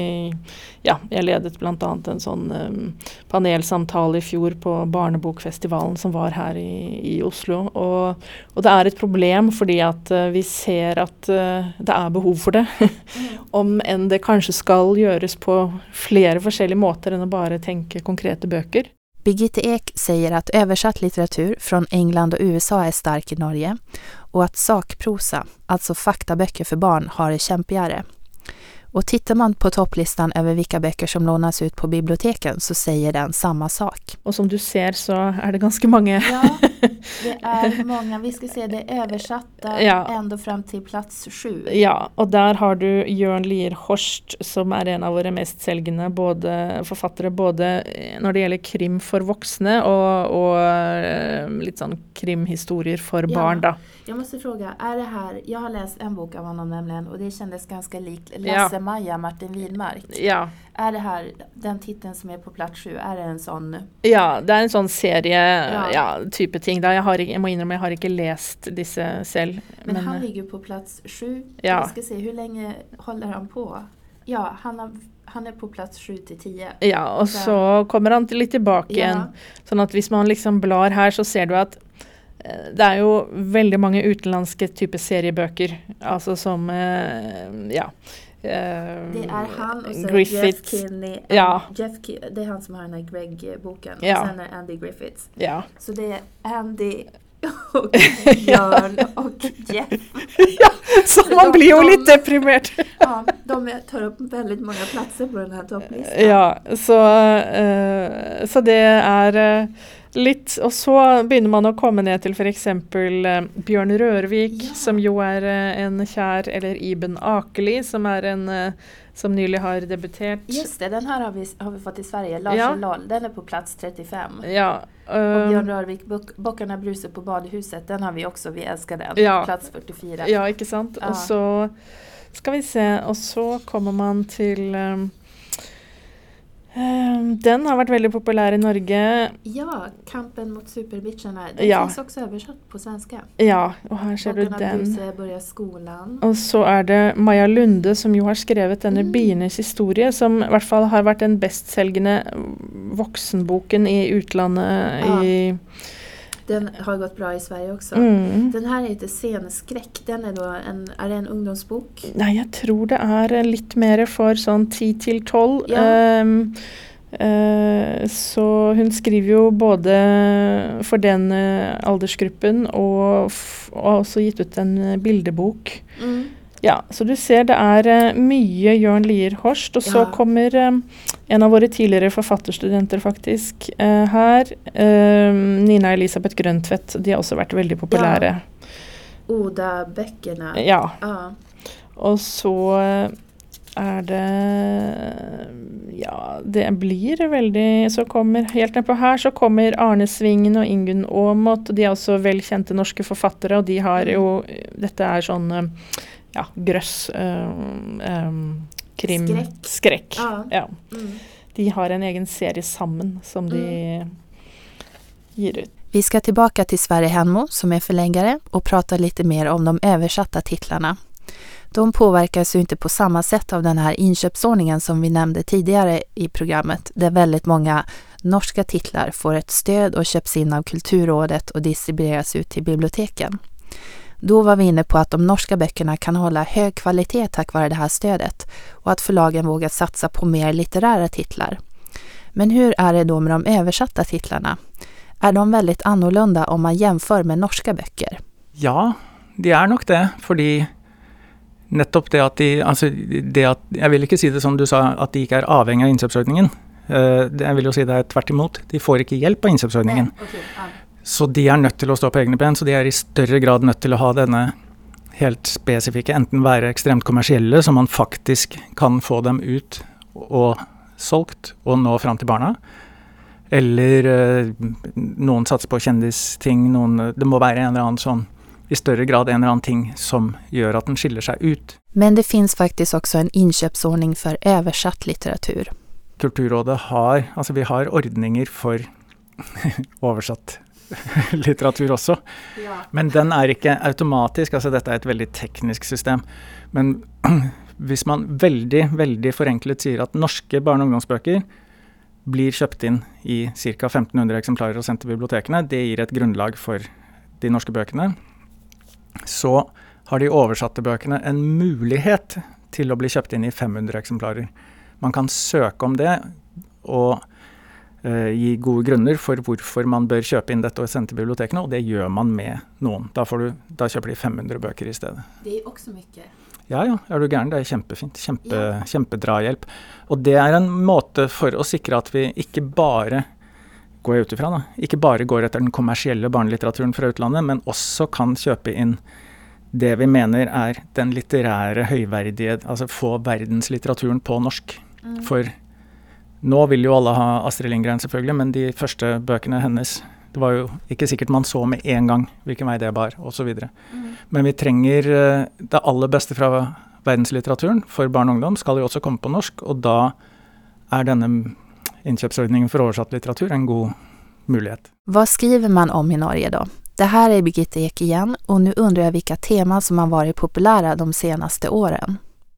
S3: ja, Jeg ledet bl.a. en sånn eh, panelsamtale i fjor på Barnebokfestivalen som var her i, i Oslo. Og, og, det er et problem fordi at eh, vi ser at eh, det er behov for det. Om enn det kanskje skal gjøres på flere forskjellige måter enn å bare tenke konkrete bøker.
S2: Birgitte Ek säger at oversatt litteratur fra England og USA er stark i Norge og at sakprosa, altså faktabøker for barn, har det kämpigare. Och tittar man på topplistan over hvilke bøker som lånes ut på biblioteken så sier den samme sak.
S3: Og som du ser så er det ganske mange.
S2: Ja, det er mange. Vi skal se det oversatte ja. enda fram til plass sju.
S3: Ja, og der har du Jørn Lier Horst som er en av våre mest både, författare både når det gjelder krim for voksne og, og litt sånn sån krimhistorier for ja. barn. Jeg
S2: må spørre, fråga, är det her Jeg har lest en bok av ham, nemlig, og det kjennes ganske likt Lasse ja. Maja, Martin Widmark.
S3: Ja.
S2: Er det her, den tittelen som er på plass sju, er det en sånn
S3: Ja, det er en sånn serie, ja. ja ting. Jeg, har, jeg, må innrømme, jeg har ikke lest disse selv.
S2: Men, men han eh, ligger på plass sju. Ja. Jeg skal se, hvor lenge holder han på? Ja, han, har, han er på plass sju til ti.
S3: Ja, og så, så kommer han litt tilbake igjen. Sånn at hvis man liksom blar her, så ser du at eh, det er jo veldig mange utenlandske typer seriebøker, altså som eh, Ja.
S2: Uh, det er han og så Jeff Kinney.
S3: Ja.
S2: Jeff Ki det er han som har den Greg-boken. Ja. Og sen er Andy Griffiths.
S3: Ja.
S2: Så det er Andy og Bjørn og Jeff.
S3: ja, så man blir jo litt deprimert.
S2: ja, de tar opp veldig mange plasser på denne topplisten.
S3: Ja, så, uh, så det er uh, Litt, og så begynner man å komme ned til f.eks. Uh, Bjørn Rørvik, ja. som jo er uh, en kjær, eller Iben Akeli, som er en uh, som nylig har debutert.
S2: Just det, den her har vi, har vi fått i Sverige. Lars ja. Loll, den er på plass 35.
S3: Ja,
S2: og Bjørn Rørvik, 'Bockarna bruser på badehuset', den har vi også. Vi elsker den.
S3: Ja.
S2: Plass 44.
S3: Ja, ikke sant. Og så skal vi se, og så kommer man til um, den har vært veldig populær i Norge.
S2: Ja, 'Kampen mot superbitchene'. Den ja. fins også oversatt på svenske.
S3: Ja, og her ser du den.
S2: Og
S3: så er det Maja Lunde som jo har skrevet denne mm. 'Bienes historie', som i hvert fall har vært den bestselgende voksenboken i utlandet ja. i
S2: den har gått bra i Sverige også. Mm. Den her heter 'Sceneskrekk'. Den er, en, er, det en ungdomsbok?
S3: Nei, jeg tror det er litt mer for sånn 10 til 12. Ja. Um, uh, så hun skriver jo både for den uh, aldersgruppen og, og har også gitt ut en uh, bildebok. Mm. Ja, så du ser det er uh, mye Jørn Lier Horst. Og så ja. kommer um, en av våre tidligere forfatterstudenter faktisk uh, her. Nina Elisabeth Grøntvedt. De har også vært veldig populære. Ja.
S2: Oda Bekkene.
S3: Ja. Ah. Og så er det Ja, det blir veldig Så kommer helt nedpå her så kommer Arne Svingen og Ingunn Aamodt. De er også velkjente norske forfattere, og de har jo Dette er sånn eh, ja, grøss øh, øh, Krim
S2: Skrekk.
S3: Skrekk.
S2: Ja.
S3: mm. De har en egen serie sammen som de gir ut.
S2: Vi skal tilbake til Sverre Henmo som er förläggare og prate litt mer om de oversatte titlene. De påverkas jo ikke på samme sett av denne innkjøpsordningen som vi nevnte tidligere i programmet, der veldig mange norske titler får et støtte og kjøpes inn av Kulturrådet og distribueres ut til biblioteken. Då var vi inne på att de norska böckerna kan hålla hög kvalitet tack vare det här stödet och att förlagen vågat satsa på mer litterära titlar. Men hur är det då med de översatta titlarna? Er de veldig annorlunda om man jämför med norske bøker?
S1: Ja, de er nok det, fordi nettopp det at de Altså, det at Jeg vil ikke si det som du sa, at de ikke er avhengig av innkjøpsordningen. Eh, Jeg vil jo si det er tvert imot. De får ikke hjelp av innkjøpsordningen. Så de er nødt til å stå på egne ben, så de er i større grad nødt til å ha denne helt spesifikke, enten være ekstremt kommersielle, så man faktisk kan få dem ut og solgt og nå fram til barna. Eller eh, noen satser på kjendisting, noen Det må være en eller annen sånn i større grad en eller annen ting som gjør at den skiller seg ut.
S2: Men det fins faktisk også en innkjøpsordning for oversatt litteratur.
S1: Kulturrådet har Altså, vi har ordninger for oversatt litteratur også. Men den er ikke automatisk. Altså, dette er et veldig teknisk system. Men hvis man veldig, veldig forenklet sier at norske barne- og ungdomsbøker blir kjøpt inn i ca. 1500 eksemplarer og sendt til bibliotekene, det gir et grunnlag for de norske bøkene. Så har de oversatte bøkene en mulighet til å bli kjøpt inn i 500 eksemplarer. Man kan søke om det og gi gode grunner for hvorfor man bør kjøpe inn dette og sende til bibliotekene, og det gjør man med noen. Da, får du, da kjøper de 500 bøker i stedet.
S2: Det er også mye.
S1: Ja ja, er du gæren. Det er kjempefint. Kjempe, Kjempedrahjelp. Og det er en måte for å sikre at vi ikke bare går jeg ut ifra da, ikke bare går etter den kommersielle barnelitteraturen fra utlandet, men også kan kjøpe inn det vi mener er den litterære høyverdige Altså få verdenslitteraturen på norsk. For nå vil jo alle ha Astrid Lindgren, selvfølgelig, men de første bøkene hennes Det var jo ikke sikkert man så med en gang hvilken vei det bar, osv. Men vi trenger eh, det aller beste fra verdenslitteraturen for barn og ungdom, skal jo også komme på norsk, og da er denne innkjøpsordningen for oversatt litteratur en god mulighet.
S2: Hva skriver man om i Norge da? Det her er Birgitte Ek igjen, og nå undrer jeg hvilke tema som har vært populære de seneste årene.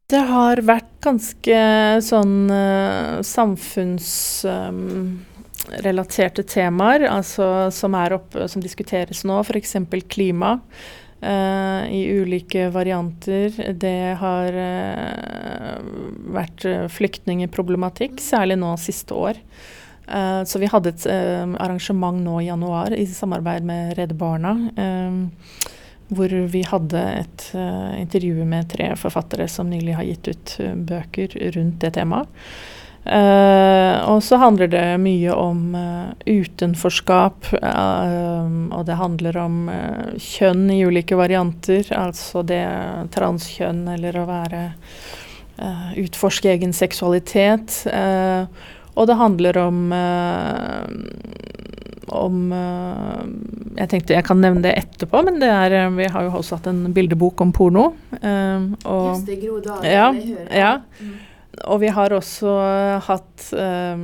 S3: Det har vært ganske sånn uh, samfunnsrelaterte temaer, altså som oppe, som diskuteres nå, f.eks. klima. Uh, I ulike varianter. Det har uh, vært eh, flyktningeproblematikk, særlig nå siste år. Uh, så vi hadde et eh, arrangement nå i januar i samarbeid med Redde Barna. eh, hvor vi hadde et uh, intervju med tre forfattere som nylig har gitt ut uh, bøker rundt det temaet. Uh, og så handler det mye om utenforskap, og det handler om kjønn i ulike varianter. Altså det transkjønn eller å være Utforske egen seksualitet. Og det handler om om Jeg tenkte jeg kan nevne det etterpå, men det er, vi har jo også hatt en bildebok om porno. og,
S2: det, Gro Dale,
S3: ja, ja. Og vi har også hatt um,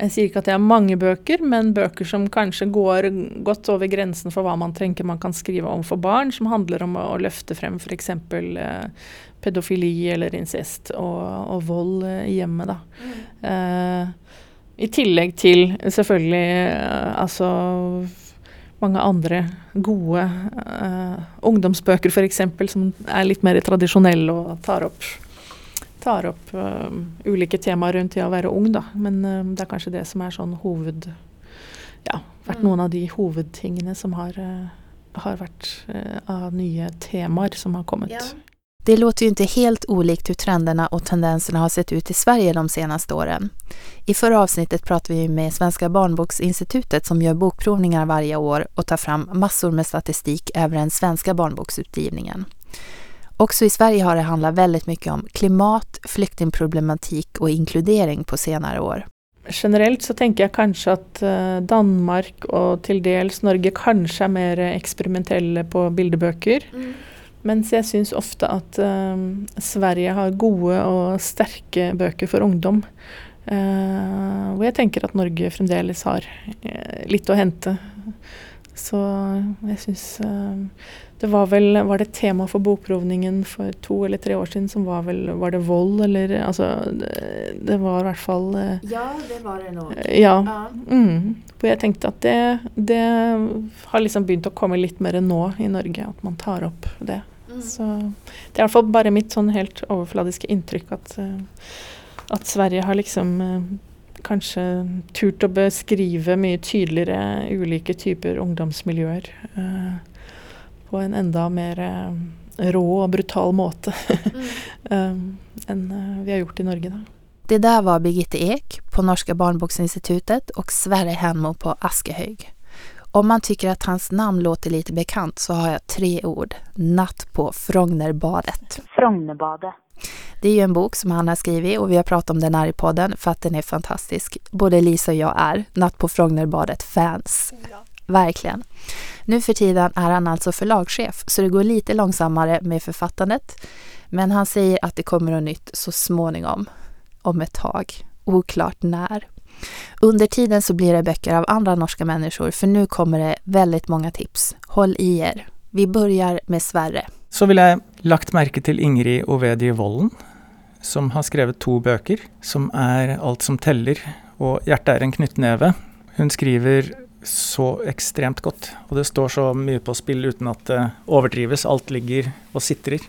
S3: Jeg sier ikke at det er mange bøker, men bøker som kanskje går godt over grensen for hva man tenker man kan skrive om for barn, som handler om å, å løfte frem f.eks. Uh, pedofili eller incest og, og vold i hjemmet. Da. Uh, I tillegg til selvfølgelig uh, altså mange andre gode ungdomsbøker f.eks. som er litt mer tradisjonelle og tar opp tar opp uh, ulike temaer rundt det å være ung, da. Men uh, det er kanskje det som er sånn hoved... Ja, vært
S2: Mm.
S3: noen av de hovedtingene som har, uh, har vært av nye temaer som har kommet.
S2: Det låter ju inte helt olikt hur trenderna och tendenserna har sett ut i Sverige de senaste åren. I förra avsnittet pratade vi med Svenska barnboksinstitutet som gör bokprovningar varje år och tar fram massor med statistik över den svenska barnboksutgivningen. Också i Sverige har det handlat väldigt mycket om klimat, flyktingproblematik och inkludering på senare år.
S3: Generelt så tenker jeg kanskje at eh, Danmark og til dels Norge kanskje er mer eksperimentelle på bildebøker. Mens jeg syns ofte at eh, Sverige har gode og sterke bøker for ungdom. Uh, hvor jeg tenker at Norge fremdeles har uh, litt å hente. Så jeg syns uh, Det var vel Var det tema for bokprovningen for to eller tre år siden som var vel Var det vold, eller Altså, det, det var i hvert fall
S2: Ja, det var det nå.
S3: Ja. Mm. Hvor jeg tenkte at det, det har liksom begynt å komme litt mer nå i Norge, at man tar opp det. Så det er i hvert fall bare mitt sånn helt overfladiske inntrykk at, eh, at Sverige har liksom eh, kanskje turt å beskrive mye tydeligere ulike typer ungdomsmiljøer eh, på en enda mer eh, rå og brutal måte mm. enn vi har gjort i Norge, da.
S2: Det der var Birgitte Ek på Norske barnboksinstitutet og Sverre Henmo på Askehög. Om man tycker att hans namn låter lite bekant så har jag tre ord. Natt på Frognerbadet.
S6: Frognerbadet.
S2: Det är ju en bok som han har skrivit och vi har pratat om den här i podden för att den är fantastisk. Både Lisa och jag är Natt på Frognerbadet-fans. Verkligen. Nu för tiden är han alltså förlagschef så det går lite långsammare med författandet. Men han säger att det kommer något nytt så småningom. Om ett tag. Oklart när. Under tiden så blir det böcker av andra norska människor för nu kommer det väldigt många tips. Håll i er. Vi börjar med Sverre.
S1: Så vil jeg lagt merke til Ingrid Ovedi Volden, som har skrevet to bøker, som er Alt som teller og Hjertet er en knyttneve. Hun skriver så ekstremt godt, og det står så mye på spill uten at det overdrives. Alt ligger og sitrer,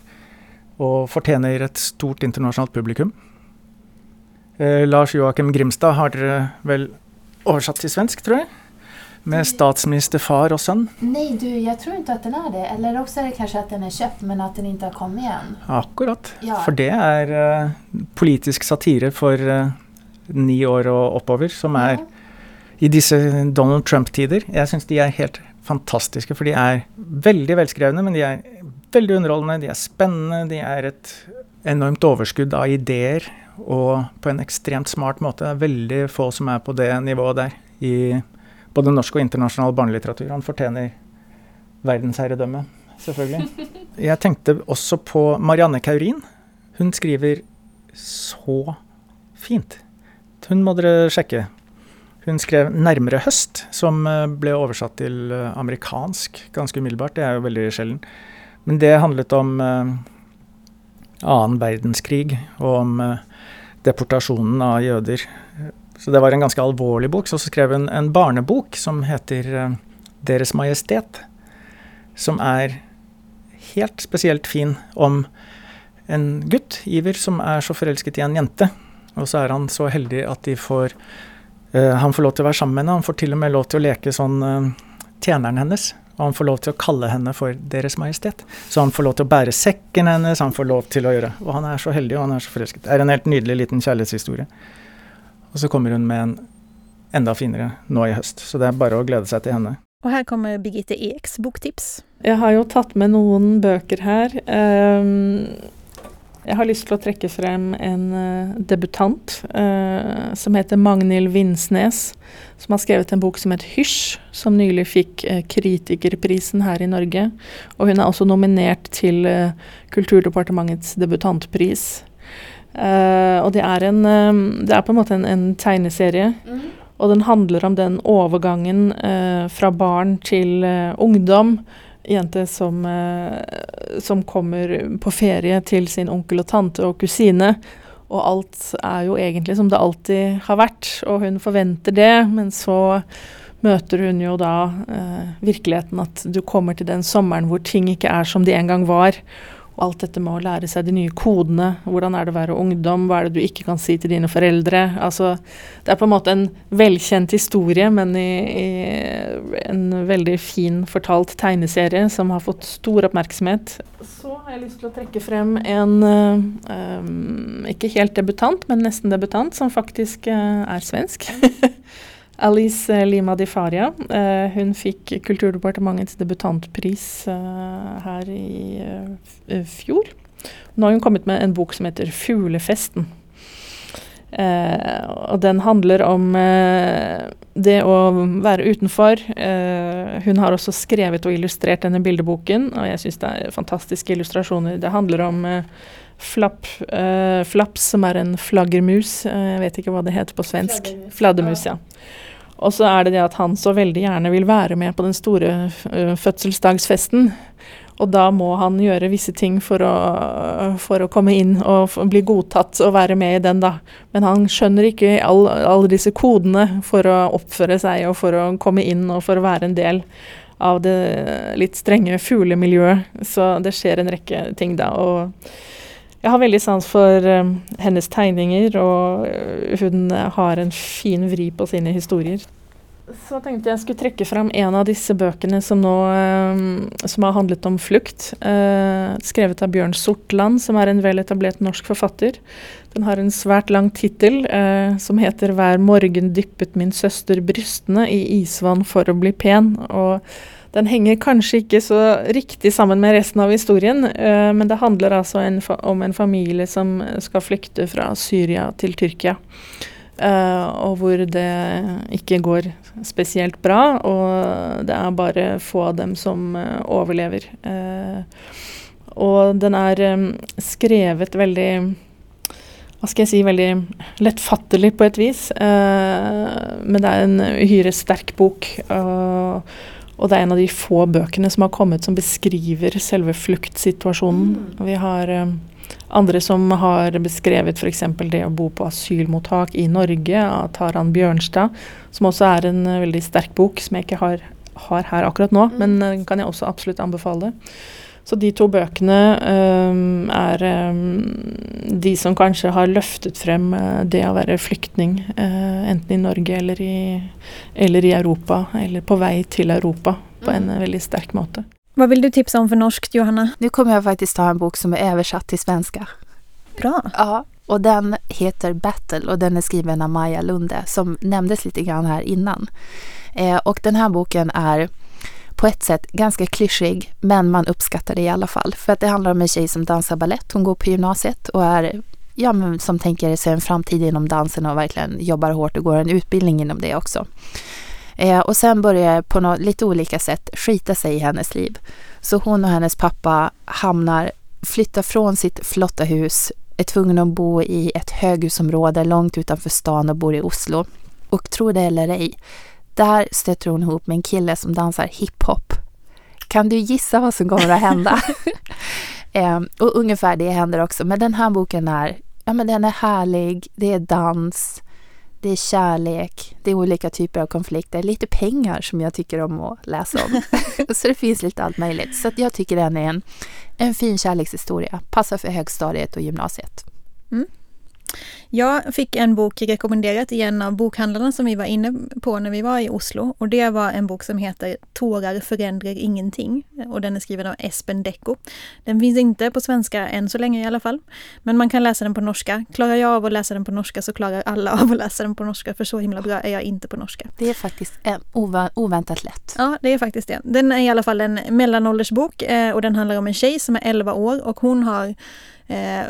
S1: og fortjener et stort internasjonalt publikum. Eh, Lars Joakim Grimstad har dere vel oversatt til svensk, tror jeg? Med statsminister, far og sønn.
S2: Nei, du, jeg tror ikke at den er det. Eller også er det kanskje at den er kjøpt, men at den ikke har kommet igjen.
S1: Akkurat.
S2: Ja.
S1: For det er uh, politisk satire for uh, ni år og oppover, som er i disse Donald Trump-tider. Jeg syns de er helt fantastiske, for de er veldig velskrevne, men de er veldig underholdende, de er spennende, de er et enormt overskudd av ideer, og på en ekstremt smart måte. Det er veldig få som er på det nivået der i både norsk og internasjonal barnelitteratur. Han fortjener verdensherredømme, selvfølgelig. Jeg tenkte også på Marianne Kaurin. Hun skriver så fint. Hun må dere sjekke. Hun skrev 'Nærmere høst', som eh, ble oversatt til eh, amerikansk ganske umiddelbart. Det er jo veldig sjelden. Men det handlet om eh, annen verdenskrig og om eh, deportasjonen av jøder. Så det var en ganske alvorlig bok. Så skrev hun en barnebok som heter eh, 'Deres Majestet', som er helt spesielt fin om en gutt, Iver, som er så forelsket i en jente. Og så er han så heldig at de får uh, Han får lov til å være sammen med henne. Han får til og med lov til å leke sånn uh, tjeneren hennes. Og han får lov til å kalle henne for Deres Majestet. Så han får lov til å bære sekken hennes, han får lov til å gjøre Og han er så heldig, og han er så forelsket. Det er en helt nydelig liten kjærlighetshistorie. Og så kommer hun med en enda finere nå i høst. Så det er bare å glede seg til henne.
S5: Og her kommer Birgitte Eks boktips.
S3: Jeg har jo tatt med noen bøker her. Ehm, jeg har lyst til å trekke frem en eh, debutant eh, som heter Magnhild Vinsnes. Som har skrevet en bok som heter 'Hysj', som nylig fikk eh, Kritikerprisen her i Norge. Og hun er også nominert til eh, Kulturdepartementets debutantpris. Eh, og det er, en, eh, det er på en måte en, en tegneserie. Og den handler om den overgangen fra barn til ungdom. Jente som, eh, som kommer på ferie til sin onkel og tante og kusine. Og alt er jo egentlig som det alltid har vært, og hun forventer det. Men så møter hun jo da eh, virkeligheten at du kommer til den sommeren hvor ting ikke er som de en gang var. Og alt dette med å lære seg de nye kodene. Hvordan er det å være ungdom? Hva er det du ikke kan si til dine foreldre? Altså, det er på en måte en velkjent historie, men i, i en veldig fin fortalt tegneserie som har fått stor oppmerksomhet. Så har jeg lyst til å trekke frem en um, ikke helt debutant, men nesten debutant, som faktisk eh, er svensk. Alice eh, Lima Di Faria. Eh, hun fikk Kulturdepartementets debutantpris eh, her i fjor. Nå har hun kommet med en bok som heter 'Fuglefesten'. Eh, og den handler om det å være utenfor. Eh, hun har også skrevet og illustrert denne bildeboken, og jeg syns det er fantastiske illustrasjoner. Det handler om Flapp, eh, Flaps, som er en flaggermus. Eh, jeg vet ikke hva det heter på svensk. Fladdermus, ja. Og så er det det at han så veldig gjerne vil være med på den store uh, fødselsdagsfesten. Og da må han gjøre visse ting for å, for å komme inn og bli godtatt og være med i den, da. Men han skjønner ikke alle disse kodene for å oppføre seg og for å komme inn og for å være en del av det litt strenge fuglemiljøet. Så det skjer en rekke ting da. og jeg har veldig sans for um, hennes tegninger, og uh, hun har en fin vri på sine historier. Så tenkte jeg skulle trekke fram en av disse bøkene som nå um, som har handlet om flukt. Uh, skrevet av Bjørn Sortland, som er en veletablert norsk forfatter. Den har en svært lang tittel uh, som heter 'Hver morgen dyppet min søster brystene i isvann for å bli pen'. og den henger kanskje ikke så riktig sammen med resten av historien, uh, men det handler altså en om en familie som skal flykte fra Syria til Tyrkia. Uh, og hvor det ikke går spesielt bra, og det er bare få av dem som uh, overlever. og den er um, skrevet veldig hva skal jeg si, veldig lettfattelig på et vis. men det er en uhyre sterk bok. Uh, og det er en av de få bøkene som har kommet som beskriver selve fluktsituasjonen. Mm. Vi har um, andre som har beskrevet f.eks. det å bo på asylmottak i Norge, av Taran Bjørnstad, som også er en uh, veldig sterk bok, som jeg ikke har, har her akkurat nå, mm. men uh, kan jeg også absolutt anbefale. Så de to bøkene um, er um, de som kanskje har løftet frem uh, det å være flyktning, uh, enten i Norge eller i, eller i, Europa, eller på vei til Europa, på en mm. veldig sterk måte.
S5: Hva vil du tipse om for norsk, Johanna?
S2: Nå kommer jeg faktisk ta en bok som er oversatt til svensk.
S5: Bra.
S2: Ja, og den heter Battle og den er skrevet av Maja Lunde, som nevntes litt her innan. Eh, og denne boken er på ett sätt ganska klyschig, men man uppskattar det i alla fall. För att det handlar om en tjej som dansar ballett. Hon går på gymnasiet och är, ja, men som tänker sig en framtid inom dansen och verkligen jobbar hårt och går en utbildning inom det också. Eh, och sen börjar på något, lite olika sätt skita sig i hennes liv. Så hon och hennes pappa hamnar, flyttar från sitt flotta hus, är tvungna att bo i ett höghusområde långt utanför stan och bor i Oslo. Och tro det eller ej, där stöter hon ihop med en kille som dansar hiphop. Kan du gissa vad som kommer att hända? eh, och ungefär det händer också. Men den här boken är, ja, men den är härlig, det är dans, det är kärlek, det är olika typer av konflikter, lite pengar som jag tycker om att läsa om. så det finns lite allt möjligt. Så jag tycker den är en, en fin kärlekshistoria. Passar för högstadiet och gymnasiet.
S5: Mm. Jag fick en bok rekommenderat i en av bokhandlarna som vi var inne på när vi var i Oslo. Och det var en bok som heter Tårar förändrar ingenting. Och den är skriven av Espen Decco. Den finns inte på svenska än så länge i alla fall. Men man kan läsa den på norska. Klarar jag av att läsa den på norska så klarar alla av att läsa den på norska. För så himla bra är jag inte på norska.
S2: Det är faktiskt oväntat lätt.
S5: Ja, det är faktiskt det. Den är i alla fall en mellanåldersbok eh, och den handlar om en tjej som är 11 år och hon har eh,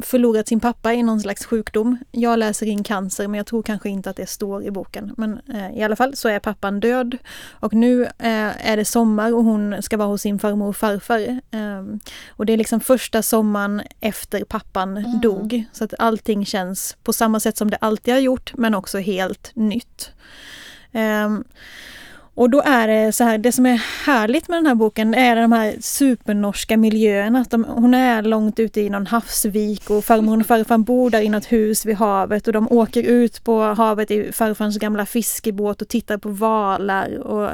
S5: förlorat sin pappa i någon slags sjukdom. Jag läser in cancer men jag tror kanske inte att det står i boken. Men eh, i alla fall så är pappan död och nu eh, är det sommar och hon ska vara hos sin farmor och farfar. Eh, och det är liksom första sommaren efter pappan mm. dog. Så att allting känns på samma sätt som det alltid har gjort men också helt nytt. Och då är det så här, det som är härligt med den här boken är de här supernorska miljöerna. Att de, hon är långt ute i någon havsvik och farmor och farfar bor där i något hus vid havet och de åker ut på havet i farfars gamla fiskebåt och tittar på valar och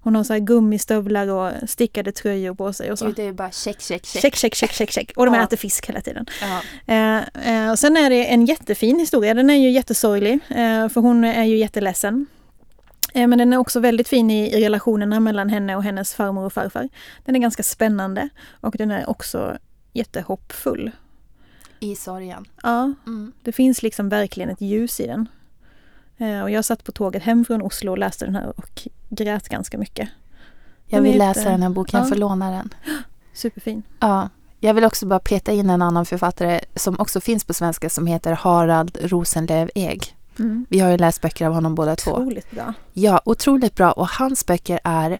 S5: hon har så här gummistövlar och stickade tröjor på sig och så.
S2: det är bara check, check, check.
S5: Check, check, check, check, check. Och de ja. äter fisk hela tiden. Ja. Eh, eh, och sen är det en jättefin historia. Den är ju jättesorglig eh, för hon är ju jätteledsen. Eh, men den är också väldigt fin i, i relationerna mellan henne och hennes farmor och farfar. Den är ganska spännande och den är också jättehoppfull.
S2: I sorgen.
S5: Ja, mm. det finns liksom verkligen ett ljus i den. Eh, och jag satt på tåget hem från Oslo och läste den här och grät ganska mycket.
S2: Jag vill läsa den här boken, jag
S5: Ja.
S2: får låna den.
S5: Superfin.
S2: Ja, jag vill också bara peta in en annan författare som också finns på svenska som heter Harald Rosenlöw Eg.
S5: Mm.
S2: Vi har ju läst böcker av honom båda två.
S5: Otroligt bra.
S2: Ja, otroligt bra. Och hans böcker är,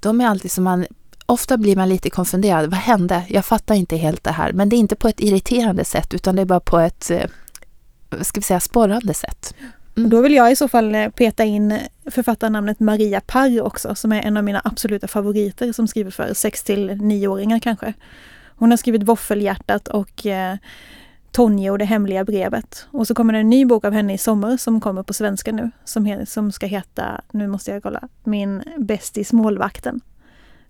S2: de är alltid som man, ofta blir man lite konfunderad. Vad hände? Jag fattar inte helt det här. Men det är inte på ett irriterande sätt utan det är bara på ett, eh, ska vi säga, sporrande sätt.
S5: Mm. Då vill jag i så fall eh, peta in författarnamnet Maria Parr också, som är en av mina absoluta favoriter som skriver för 6 till 9-åringar kanske. Hon har skrivit Våffelhjärtat och eh, Tonje och det hemliga brevet. Och så kommer det en ny bok av henne i sommar som kommer på svenska nu, som, som ska heta, nu måste jag kolla, Min bästis målvakten.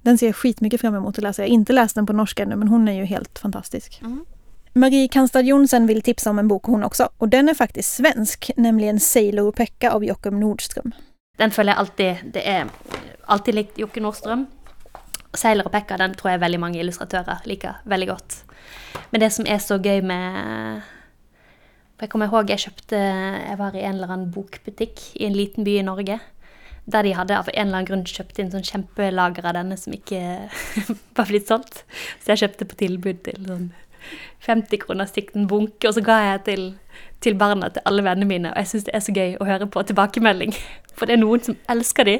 S5: Den ser jag skitmycket fram emot att läsa. Jag har inte läst den på norska ännu men hon är ju helt fantastisk.
S2: Mm.
S5: Marie Kanstad Jonsen vill tipsa om en bok hon också och den är faktiskt svensk, nämligen Sailor Pekka av Joakim Nordström.
S4: Den føler jeg alltid Det er alltid likt Jokke Nordstrøm. Seiler og Pekka den tror jeg veldig mange illustratører liker veldig godt. Men det som er så gøy med Jeg kommer ihåg jeg kjøpte Jeg var i en eller annen bokbutikk i en liten by i Norge. Der de hadde av en eller annen grunn kjøpt inn sånn kjempelager av denne som ikke var blitt solgt. Så jeg kjøpte på tilbud til sånn 50 kroner stykk en bunke, og så ga jeg til, til barna til alle vennene mine. Og jeg syns det er så gøy å høre på tilbakemelding. For det er noen som elsker de,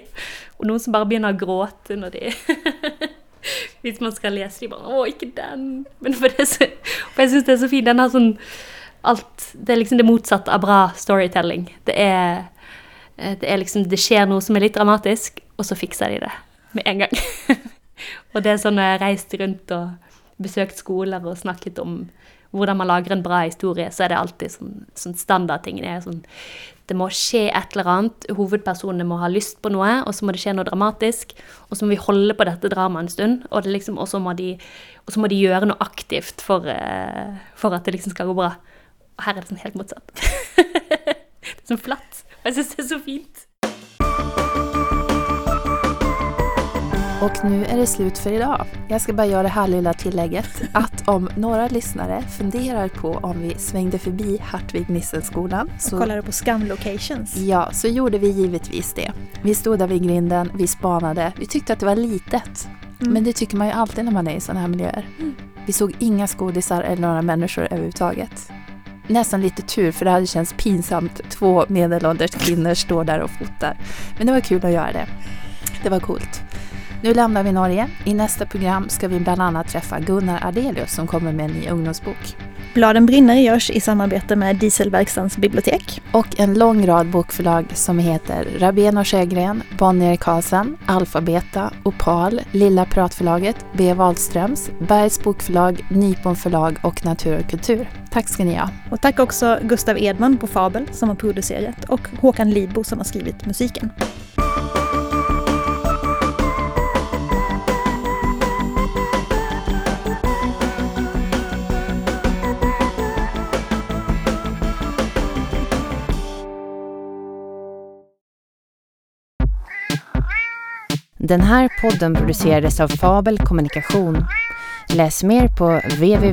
S4: og noen som bare begynner å gråte når de Hvis man skal lese de bare 'Å, ikke den'. Men for, det for jeg syns det er så fint. Den har sånn alt Det er liksom det motsatte av bra storytelling. Det er eh, det er liksom Det skjer noe som er litt dramatisk, og så fikser de det med en gang. og det er sånn når jeg har reist rundt og besøkt skoler og snakket om hvordan man lager en bra historie, så er det alltid sånn, sånn er sånn Det må skje et eller annet. Hovedpersonene må ha lyst på noe, og så må det skje noe dramatisk. Og så må vi holde på dette dramaet en stund, og, liksom, så må må de gjøre noe aktivt for, eh, for at det liksom skal gå bra. Og her er det sånn helt motsatt. det er sånn flatt. Og jeg syns det er så fint.
S2: Och nu är det slut för idag. Jag ska bara göra det här lilla tillägget att om några lyssnare funderar på om vi svängde förbi Hartvig Nissenskolan så,
S5: Kollade på skamlocations.
S2: Ja, så gjorde vi givetvis det. Vi stod där vid grinden, vi spanade, vi tyckte att det var litet.
S5: Mm.
S2: Men det tycker man ju alltid när man är i sådana här miljöer. Vi såg inga skådisar eller några människor överhuvudtaget. Nästan lite tur för det hade känts pinsamt. Två medelålders kvinnor står där och fotar. Men det var kul att göra det. Det var coolt. Nu lämnar vi Norge. I nästa program ska vi bland annat träffa Gunnar Ardelius som kommer med en ny ungdomsbok.
S5: Bladen brinner görs i samarbete med Dieselverkstans bibliotek.
S2: Och en lång rad bokförlag som heter Rabén och Sjögren, Bonnier Karlsen, Alfabeta, Opal, Lilla Pratförlaget, B. Wahlströms, Bergs Bokförlag, Nypon förlag och Natur och kultur. Tack ska ni ha.
S5: Och tack också Gustav Edman på Fabel som har producerat och Håkan Lidbo som har skrivit musiken.
S7: Den här podden producerades av Fabel Kommunikation. Läs mer på www.fabel.se.